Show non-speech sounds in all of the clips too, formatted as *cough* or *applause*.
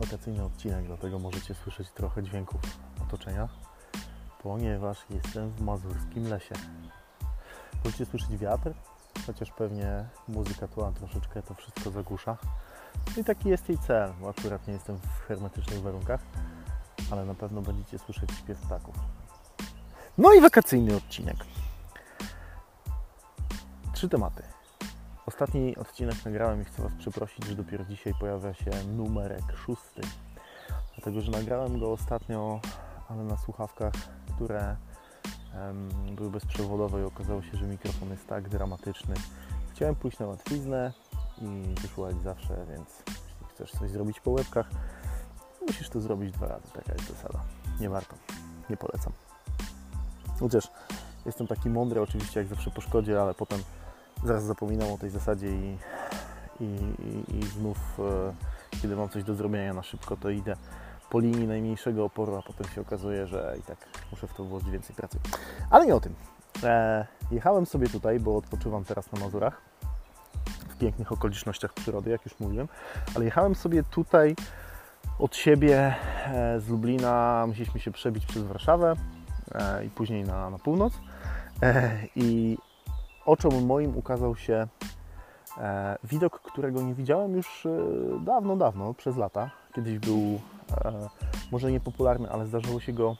wakacyjny odcinek, dlatego możecie słyszeć trochę dźwięków otoczenia, ponieważ jestem w mazurskim lesie. Możecie słyszeć wiatr, chociaż pewnie muzyka tu troszeczkę to wszystko zagłusza. I taki jest jej cel, bo akurat nie jestem w hermetycznych warunkach, ale na pewno będziecie słyszeć śpiew ptaków. No i wakacyjny odcinek. Trzy tematy. Ostatni odcinek nagrałem i chcę Was przeprosić, że dopiero dzisiaj pojawia się numerek szósty. Dlatego, że nagrałem go ostatnio, ale na słuchawkach, które um, były bezprzewodowe i okazało się, że mikrofon jest tak dramatyczny. Chciałem pójść na łatwiznę i wyszło jak zawsze, więc jeśli chcesz coś zrobić po łebkach, musisz to zrobić dwa razy. Taka jest zasada. Nie warto. Nie polecam. Chociaż jestem taki mądry oczywiście jak zawsze po szkodzie, ale potem zaraz zapominam o tej zasadzie i, i, i, znów e, kiedy mam coś do zrobienia na szybko, to idę po linii najmniejszego oporu, a potem się okazuje, że i tak muszę w to włożyć więcej pracy. Ale nie o tym. E, jechałem sobie tutaj, bo odpoczywam teraz na Mazurach w pięknych okolicznościach przyrody, jak już mówiłem, ale jechałem sobie tutaj od siebie e, z Lublina, musieliśmy się przebić przez Warszawę i później na, na północ i oczom moim ukazał się e, widok, którego nie widziałem już e, dawno, dawno, przez lata. Kiedyś był e, może niepopularny, ale zdarzyło się go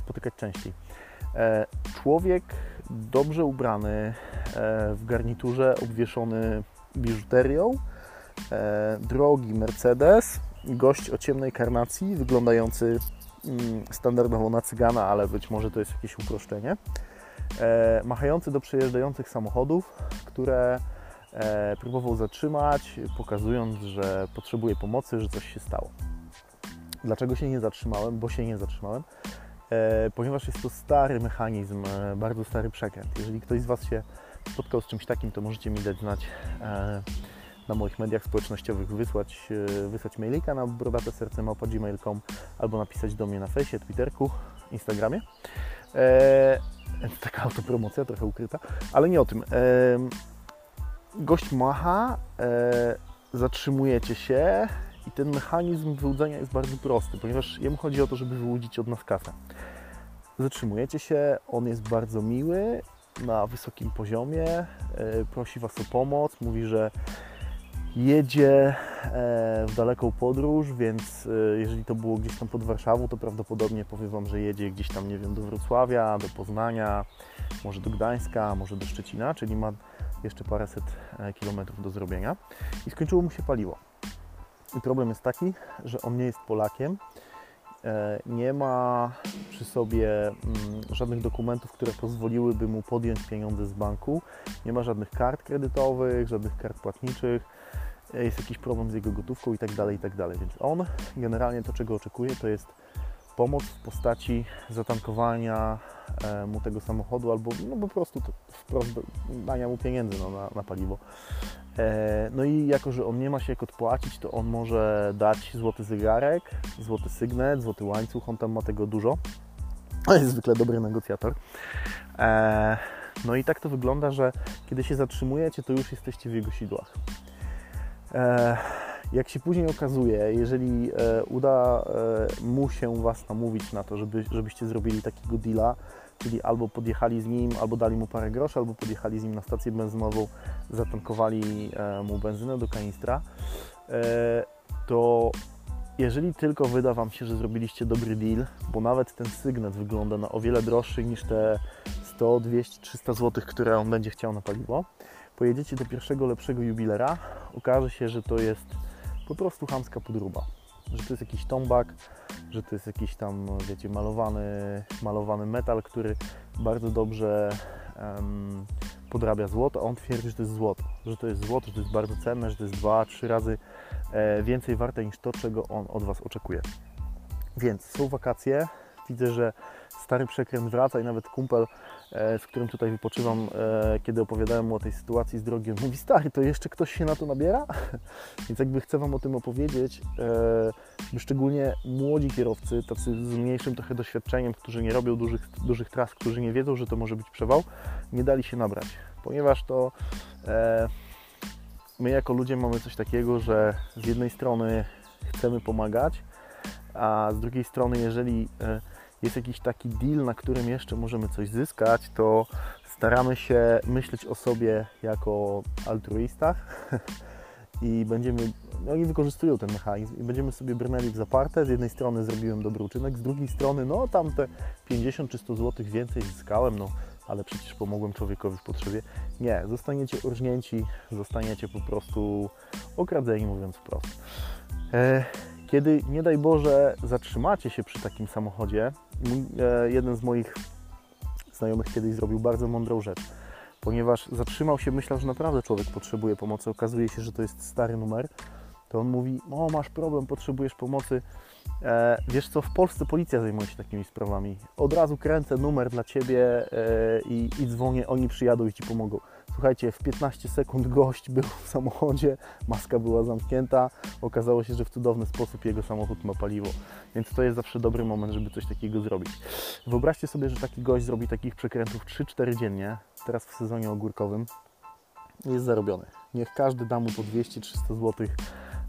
spotykać częściej. Człowiek dobrze ubrany, w garniturze obwieszony biżuterią, drogi Mercedes, gość o ciemnej karnacji, wyglądający mm, standardowo na cygana, ale być może to jest jakieś uproszczenie machający do przejeżdżających samochodów, które e, próbował zatrzymać, pokazując, że potrzebuje pomocy, że coś się stało. Dlaczego się nie zatrzymałem? Bo się nie zatrzymałem, e, ponieważ jest to stary mechanizm, e, bardzo stary przekręt. Jeżeli ktoś z Was się spotkał z czymś takim, to możecie mi dać znać e, na moich mediach społecznościowych, wysłać, e, wysłać mailika na brodateserce.gmail.com albo napisać do mnie na fejsie, twitterku, instagramie. *laughs* Taka autopromocja, trochę ukryta, ale nie o tym. Gość macha, e, zatrzymujecie się i ten mechanizm wyłudzenia jest bardzo prosty, ponieważ jemu chodzi o to, żeby wyłudzić od nas kasę. Zatrzymujecie się, on jest bardzo miły, na wysokim poziomie, e, prosi Was o pomoc, mówi, że jedzie e, w daleką podróż, więc e, jeżeli to było gdzieś tam pod Warszawą, to prawdopodobnie powiem Wam, że jedzie gdzieś tam, nie wiem, do Wrocławia, do Poznania, może do Gdańska, może do Szczecina, czyli ma jeszcze paręset e, kilometrów do zrobienia i skończyło mu się paliwo. I problem jest taki, że on nie jest Polakiem, nie ma przy sobie mm, żadnych dokumentów, które pozwoliłyby mu podjąć pieniądze z banku, nie ma żadnych kart kredytowych, żadnych kart płatniczych, jest jakiś problem z jego gotówką i tak dalej, i tak dalej. Więc on generalnie to, czego oczekuje, to jest pomoc w postaci zatankowania e, mu tego samochodu albo no, po prostu wprost dania mu pieniędzy no, na, na, paliwo. E, no i jako, że on nie ma się jak odpłacić, to on może dać złoty zegarek, złoty sygnet, złoty łańcuch, on tam ma tego dużo. Jest zwykle dobry negocjator. E, no i tak to wygląda, że kiedy się zatrzymujecie, to już jesteście w jego sidłach. E, jak się później okazuje, jeżeli e, uda e, mu się Was namówić na to, żeby, żebyście zrobili takiego deala, czyli albo podjechali z nim, albo dali mu parę groszy, albo podjechali z nim na stację benzynową, zatankowali mu benzynę do kanistra, to jeżeli tylko wyda Wam się, że zrobiliście dobry deal, bo nawet ten sygnet wygląda na o wiele droższy niż te 100, 200, 300 zł, które on będzie chciał na paliwo, pojedziecie do pierwszego lepszego jubilera, okaże się, że to jest po prostu chamska podróba. Że to jest jakiś tombak, że to jest jakiś tam, wiecie, malowany, malowany metal, który bardzo dobrze podrabia złoto, a on twierdzi, że to jest złoto, że to jest złoto, że to jest bardzo cenne, że to jest dwa, trzy razy e, więcej warte niż to, czego on od Was oczekuje. Więc są wakacje, widzę, że stary przekręt wraca i nawet kumpel, e, z którym tutaj wypoczywam, e, kiedy opowiadałem mu o tej sytuacji z drogiem, mówi stary, to jeszcze ktoś się na to nabiera? *laughs* Więc jakby chcę Wam o tym opowiedzieć, e, szczególnie młodzi kierowcy, tacy z mniejszym trochę doświadczeniem, którzy nie robią dużych, dużych tras, którzy nie wiedzą, że to może być przewał, nie dali się nabrać, ponieważ to my jako ludzie mamy coś takiego, że z jednej strony chcemy pomagać, a z drugiej strony, jeżeli jest jakiś taki deal, na którym jeszcze możemy coś zyskać, to staramy się myśleć o sobie jako altruistach *laughs* i będziemy, no oni wykorzystują ten mechanizm i będziemy sobie brnęli w zaparte. Z jednej strony zrobiłem dobry uczynek, z drugiej strony, no tam te 50 czy 100 zł więcej zyskałem, no ale przecież pomogłem człowiekowi w potrzebie. Nie, zostaniecie urżnięci, zostaniecie po prostu okradzeni, mówiąc wprost. Kiedy, nie daj Boże, zatrzymacie się przy takim samochodzie, e, jeden z moich znajomych kiedyś zrobił bardzo mądrą rzecz, ponieważ zatrzymał się, myślał, że naprawdę człowiek potrzebuje pomocy. Okazuje się, że to jest stary numer. To on mówi: O, masz problem, potrzebujesz pomocy. E, wiesz co, w Polsce policja zajmuje się takimi sprawami. Od razu kręcę numer dla ciebie e, i, i dzwonię, oni przyjadą i ci pomogą. Słuchajcie, w 15 sekund gość był w samochodzie, maska była zamknięta, okazało się, że w cudowny sposób jego samochód ma paliwo, więc to jest zawsze dobry moment, żeby coś takiego zrobić. Wyobraźcie sobie, że taki gość zrobi takich przekrętów 3-4 dziennie, teraz w sezonie ogórkowym, jest zarobiony. Niech każdy da mu po 200-300 zł,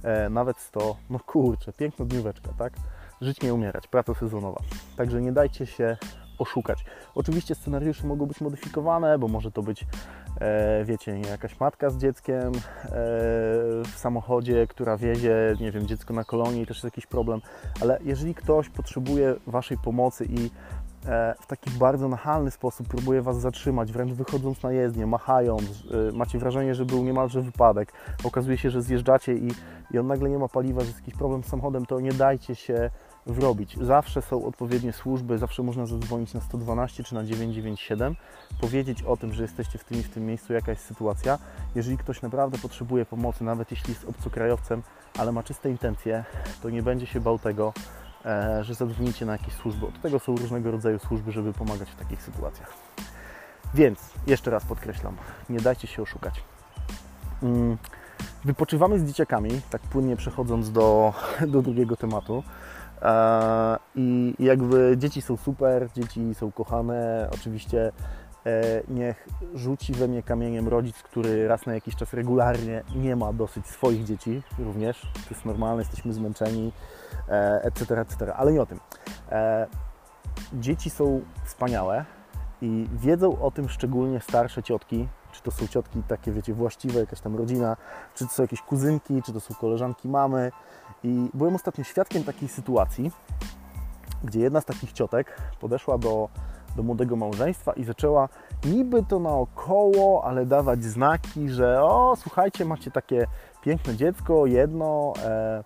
e, nawet 100, no kurczę, piękna dnióweczka, tak? Żyć nie umierać, praca sezonowa. Także nie dajcie się oszukać. Oczywiście scenariusze mogą być modyfikowane, bo może to być, e, wiecie, jakaś matka z dzieckiem e, w samochodzie, która wiezie, nie wiem, dziecko na kolonie i też jest jakiś problem, ale jeżeli ktoś potrzebuje Waszej pomocy i e, w taki bardzo nachalny sposób próbuje Was zatrzymać, wręcz wychodząc na jezdnię, machając, e, macie wrażenie, że był niemalże wypadek, okazuje się, że zjeżdżacie i, i on nagle nie ma paliwa, że jest jakiś problem z samochodem, to nie dajcie się wrobić. Zawsze są odpowiednie służby, zawsze można zadzwonić na 112 czy na 997, powiedzieć o tym, że jesteście w tym i w tym miejscu, jaka jest sytuacja. Jeżeli ktoś naprawdę potrzebuje pomocy, nawet jeśli jest obcokrajowcem, ale ma czyste intencje, to nie będzie się bał tego, e, że zadzwonicie na jakieś służby. Od tego są różnego rodzaju służby, żeby pomagać w takich sytuacjach. Więc jeszcze raz podkreślam, nie dajcie się oszukać. Mm, wypoczywamy z dzieciakami, tak płynnie przechodząc do, do drugiego tematu. I jakby dzieci są super, dzieci są kochane. Oczywiście e, niech rzuci we mnie kamieniem rodzic, który raz na jakiś czas regularnie nie ma dosyć swoich dzieci również. To jest normalne, jesteśmy zmęczeni, etc., etc. Ale nie o tym. E, dzieci są wspaniałe i wiedzą o tym szczególnie starsze ciotki, czy to są ciotki takie, wiecie, właściwe, jakaś tam rodzina, czy to są jakieś kuzynki, czy to są koleżanki mamy. I byłem ostatnio świadkiem takiej sytuacji, gdzie jedna z takich ciotek podeszła do, do młodego małżeństwa i zaczęła niby to naokoło, ale dawać znaki, że o, słuchajcie, macie takie piękne dziecko, jedno, e,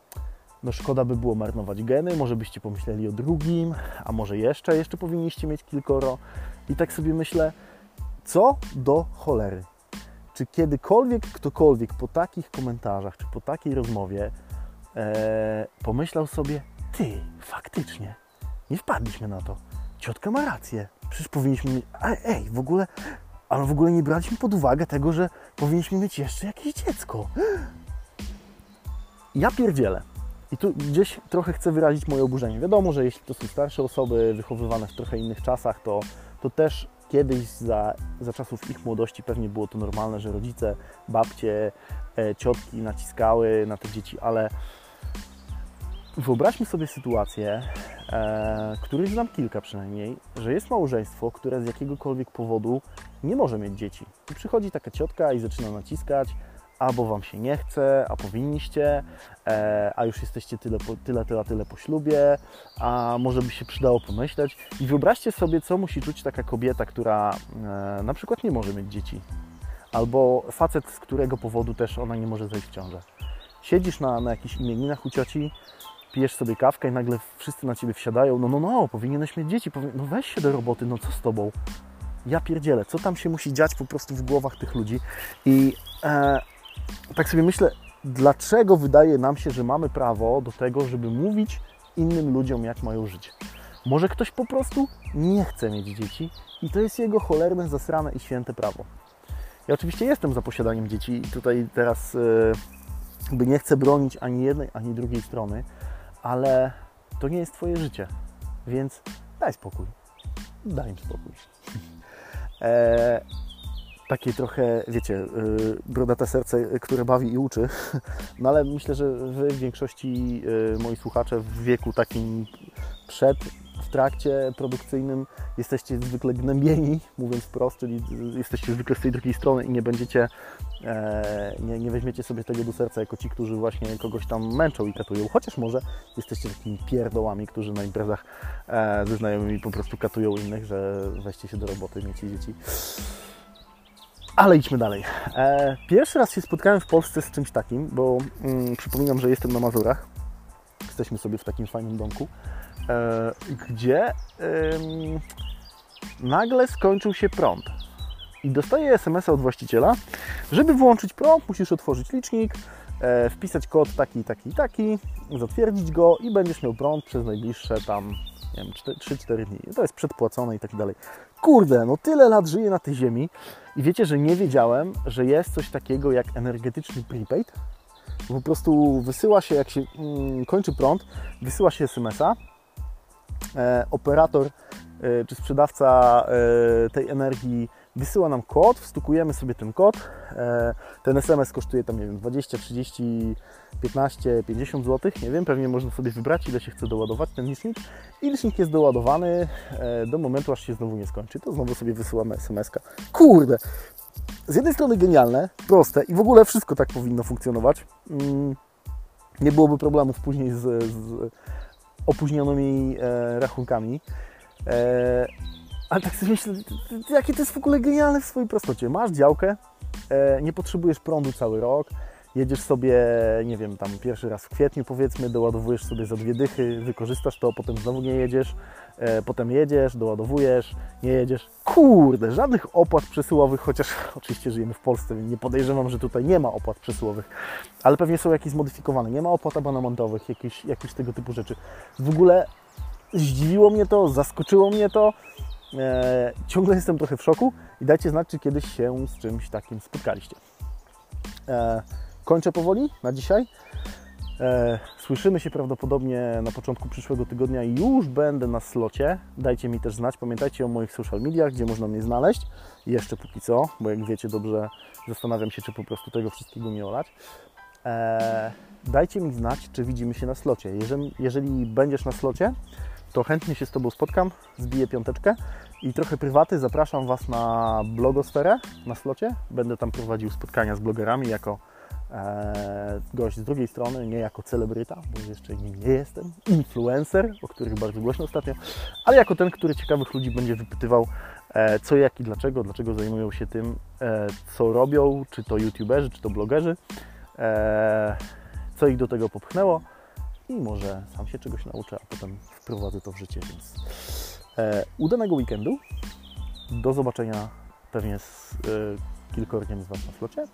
no szkoda by było marnować geny, może byście pomyśleli o drugim, a może jeszcze, jeszcze powinniście mieć kilkoro. I tak sobie myślę, co do cholery? Czy kiedykolwiek ktokolwiek po takich komentarzach, czy po takiej rozmowie e, pomyślał sobie, ty, faktycznie, nie wpadliśmy na to. Ciotka ma rację. Przecież powinniśmy mieć. Ej, w ogóle. Ale w ogóle nie braliśmy pod uwagę tego, że powinniśmy mieć jeszcze jakieś dziecko. Ja pierdzielę. I tu gdzieś trochę chcę wyrazić moje oburzenie. Wiadomo, że jeśli to są starsze osoby wychowywane w trochę innych czasach, to, to też kiedyś za, za czasów ich młodości pewnie było to normalne, że rodzice, babcie, e, ciotki naciskały na te dzieci, ale wyobraźmy sobie sytuację, e, której znam kilka przynajmniej, że jest małżeństwo, które z jakiegokolwiek powodu nie może mieć dzieci. I przychodzi taka ciotka i zaczyna naciskać, albo Wam się nie chce, a powinniście, e, a już jesteście tyle, tyle, tyle, tyle po ślubie, a może by się przydało pomyśleć. I wyobraźcie sobie, co musi czuć taka kobieta, która e, na przykład nie może mieć dzieci, albo facet, z którego powodu też ona nie może zejść w ciążę. Siedzisz na, na jakichś imieninach u cioci, pijesz sobie kawkę i nagle wszyscy na Ciebie wsiadają, no, no, no, powinieneś mieć dzieci, no weź się do roboty, no co z Tobą? Ja pierdzielę, co tam się musi dziać po prostu w głowach tych ludzi i e, tak sobie myślę, dlaczego wydaje nam się, że mamy prawo do tego, żeby mówić innym ludziom, jak mają żyć. Może ktoś po prostu nie chce mieć dzieci i to jest jego cholerne, zasrane i święte prawo. Ja oczywiście jestem za posiadaniem dzieci i tutaj teraz e, by nie chcę bronić ani jednej, ani drugiej strony, ale to nie jest Twoje życie, więc daj spokój. Daj im spokój. *laughs* E, takie trochę, wiecie, yy, brodate serce, które bawi i uczy. *laughs* No ale myślę, że Wy w większości yy, moi słuchacze w wieku takim przed, w trakcie produkcyjnym jesteście zwykle gnębieni, mówiąc wprost, czyli jesteście zwykle z tej drugiej strony i nie będziecie, e, nie, nie weźmiecie sobie tego do serca jako ci, którzy właśnie kogoś tam męczą i katują. Chociaż może jesteście takimi pierdołami, którzy na imprezach e, ze znajomymi po prostu katują innych, że weźcie się do roboty, miecie dzieci. Ale idźmy dalej. E, pierwszy raz się spotkałem w Polsce z czymś takim, bo mm, przypominam, że jestem na Mazurach. Jesteśmy sobie w takim fajnym domku, gdzie nagle skończył się prąd. I dostaję SMS-a od właściciela, żeby włączyć prąd, musisz otworzyć licznik, e, wpisać kod taki, taki, taki, zatwierdzić go i będziesz miał prąd przez najbliższe tam, nie wiem, 3-4 dni. To jest przedpłacone i tak dalej. Kurde, no tyle lat żyję na tej ziemi i wiecie, że nie wiedziałem, że jest coś takiego jak energetyczny prepaid. Po prostu wysyła się, jak się mm, kończy prąd, wysyła się SMS-a. E, operator e, czy sprzedawca e, tej energii wysyła nam kod, wstukujemy sobie ten kod. Ten SMS kosztuje tam, nie wiem, 20, 30, 15, 50 zł, nie wiem, pewnie można sobie wybrać, ile się chce doładować ten licznik. I licznik jest doładowany do momentu, aż się znowu nie skończy. To znowu sobie wysyłamy SMS-ka. Kurde! Z jednej strony genialne, proste i w ogóle wszystko tak powinno funkcjonować. Mm, nie byłoby problemów później z, z opóźnionymi e, rachunkami. Ale tak sobie myślę, jakie to jest w ogóle genialne w swojej prostocie. Masz działkę, e, nie potrzebujesz prądu cały rok, jedziesz sobie, nie wiem, tam pierwszy raz w kwietniu powiedzmy, doładowujesz sobie za dwie dychy, wykorzystasz to, potem znowu nie jedziesz, e, potem jedziesz, doładowujesz, nie jedziesz. Kurde, żadnych opłat przesyłowych, chociaż *laughs* oczywiście żyjemy w Polsce, więc nie podejrzewam, że tutaj nie ma opłat przesyłowych, ale pewnie są jakieś zmodyfikowane. Nie ma opłat abonamentowych, jakieś, jakieś tego typu rzeczy. W ogóle zdziwiło mnie to, zaskoczyło mnie to. E, ciągle jestem trochę w szoku i dajcie znać, czy kiedyś się z czymś takim spotkaliście. E, kończę powoli na dzisiaj. E, słyszymy się prawdopodobnie na początku przyszłego tygodnia i już będę na slocie. Dajcie mi też znać, pamiętajcie o moich social mediach, gdzie można mnie znaleźć. Jeszcze póki co, bo jak wiecie dobrze, zastanawiam się, czy po prostu tego wszystkiego nie olać. E, dajcie mi znać, czy widzimy się na slocie. Jeżeli, jeżeli będziesz na slocie, to chętnie się z Tobą spotkam, zbiję piąteczkę i trochę prywaty. Zapraszam Was na blogosferę na slocie. Będę tam prowadził spotkania z blogerami jako gość z drugiej strony, nie jako celebryta, bo jeszcze nim nie jestem, influencer, o których bardzo głośno ostatnio, ale jako ten, który ciekawych ludzi będzie wypytywał e, co, jak i dlaczego, dlaczego zajmują się tym, e, co robią, czy to youtuberzy, czy to blogerzy, e, co ich do tego popchnęło i może sam się czegoś nauczę, a potem wprowadzę to w życie. Więc e, udanego weekendu. Do zobaczenia pewnie z e, kilkorgiem z Was na flocie.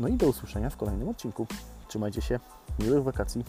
No i do usłyszenia w kolejnym odcinku. Trzymajcie się. Miłych wakacji.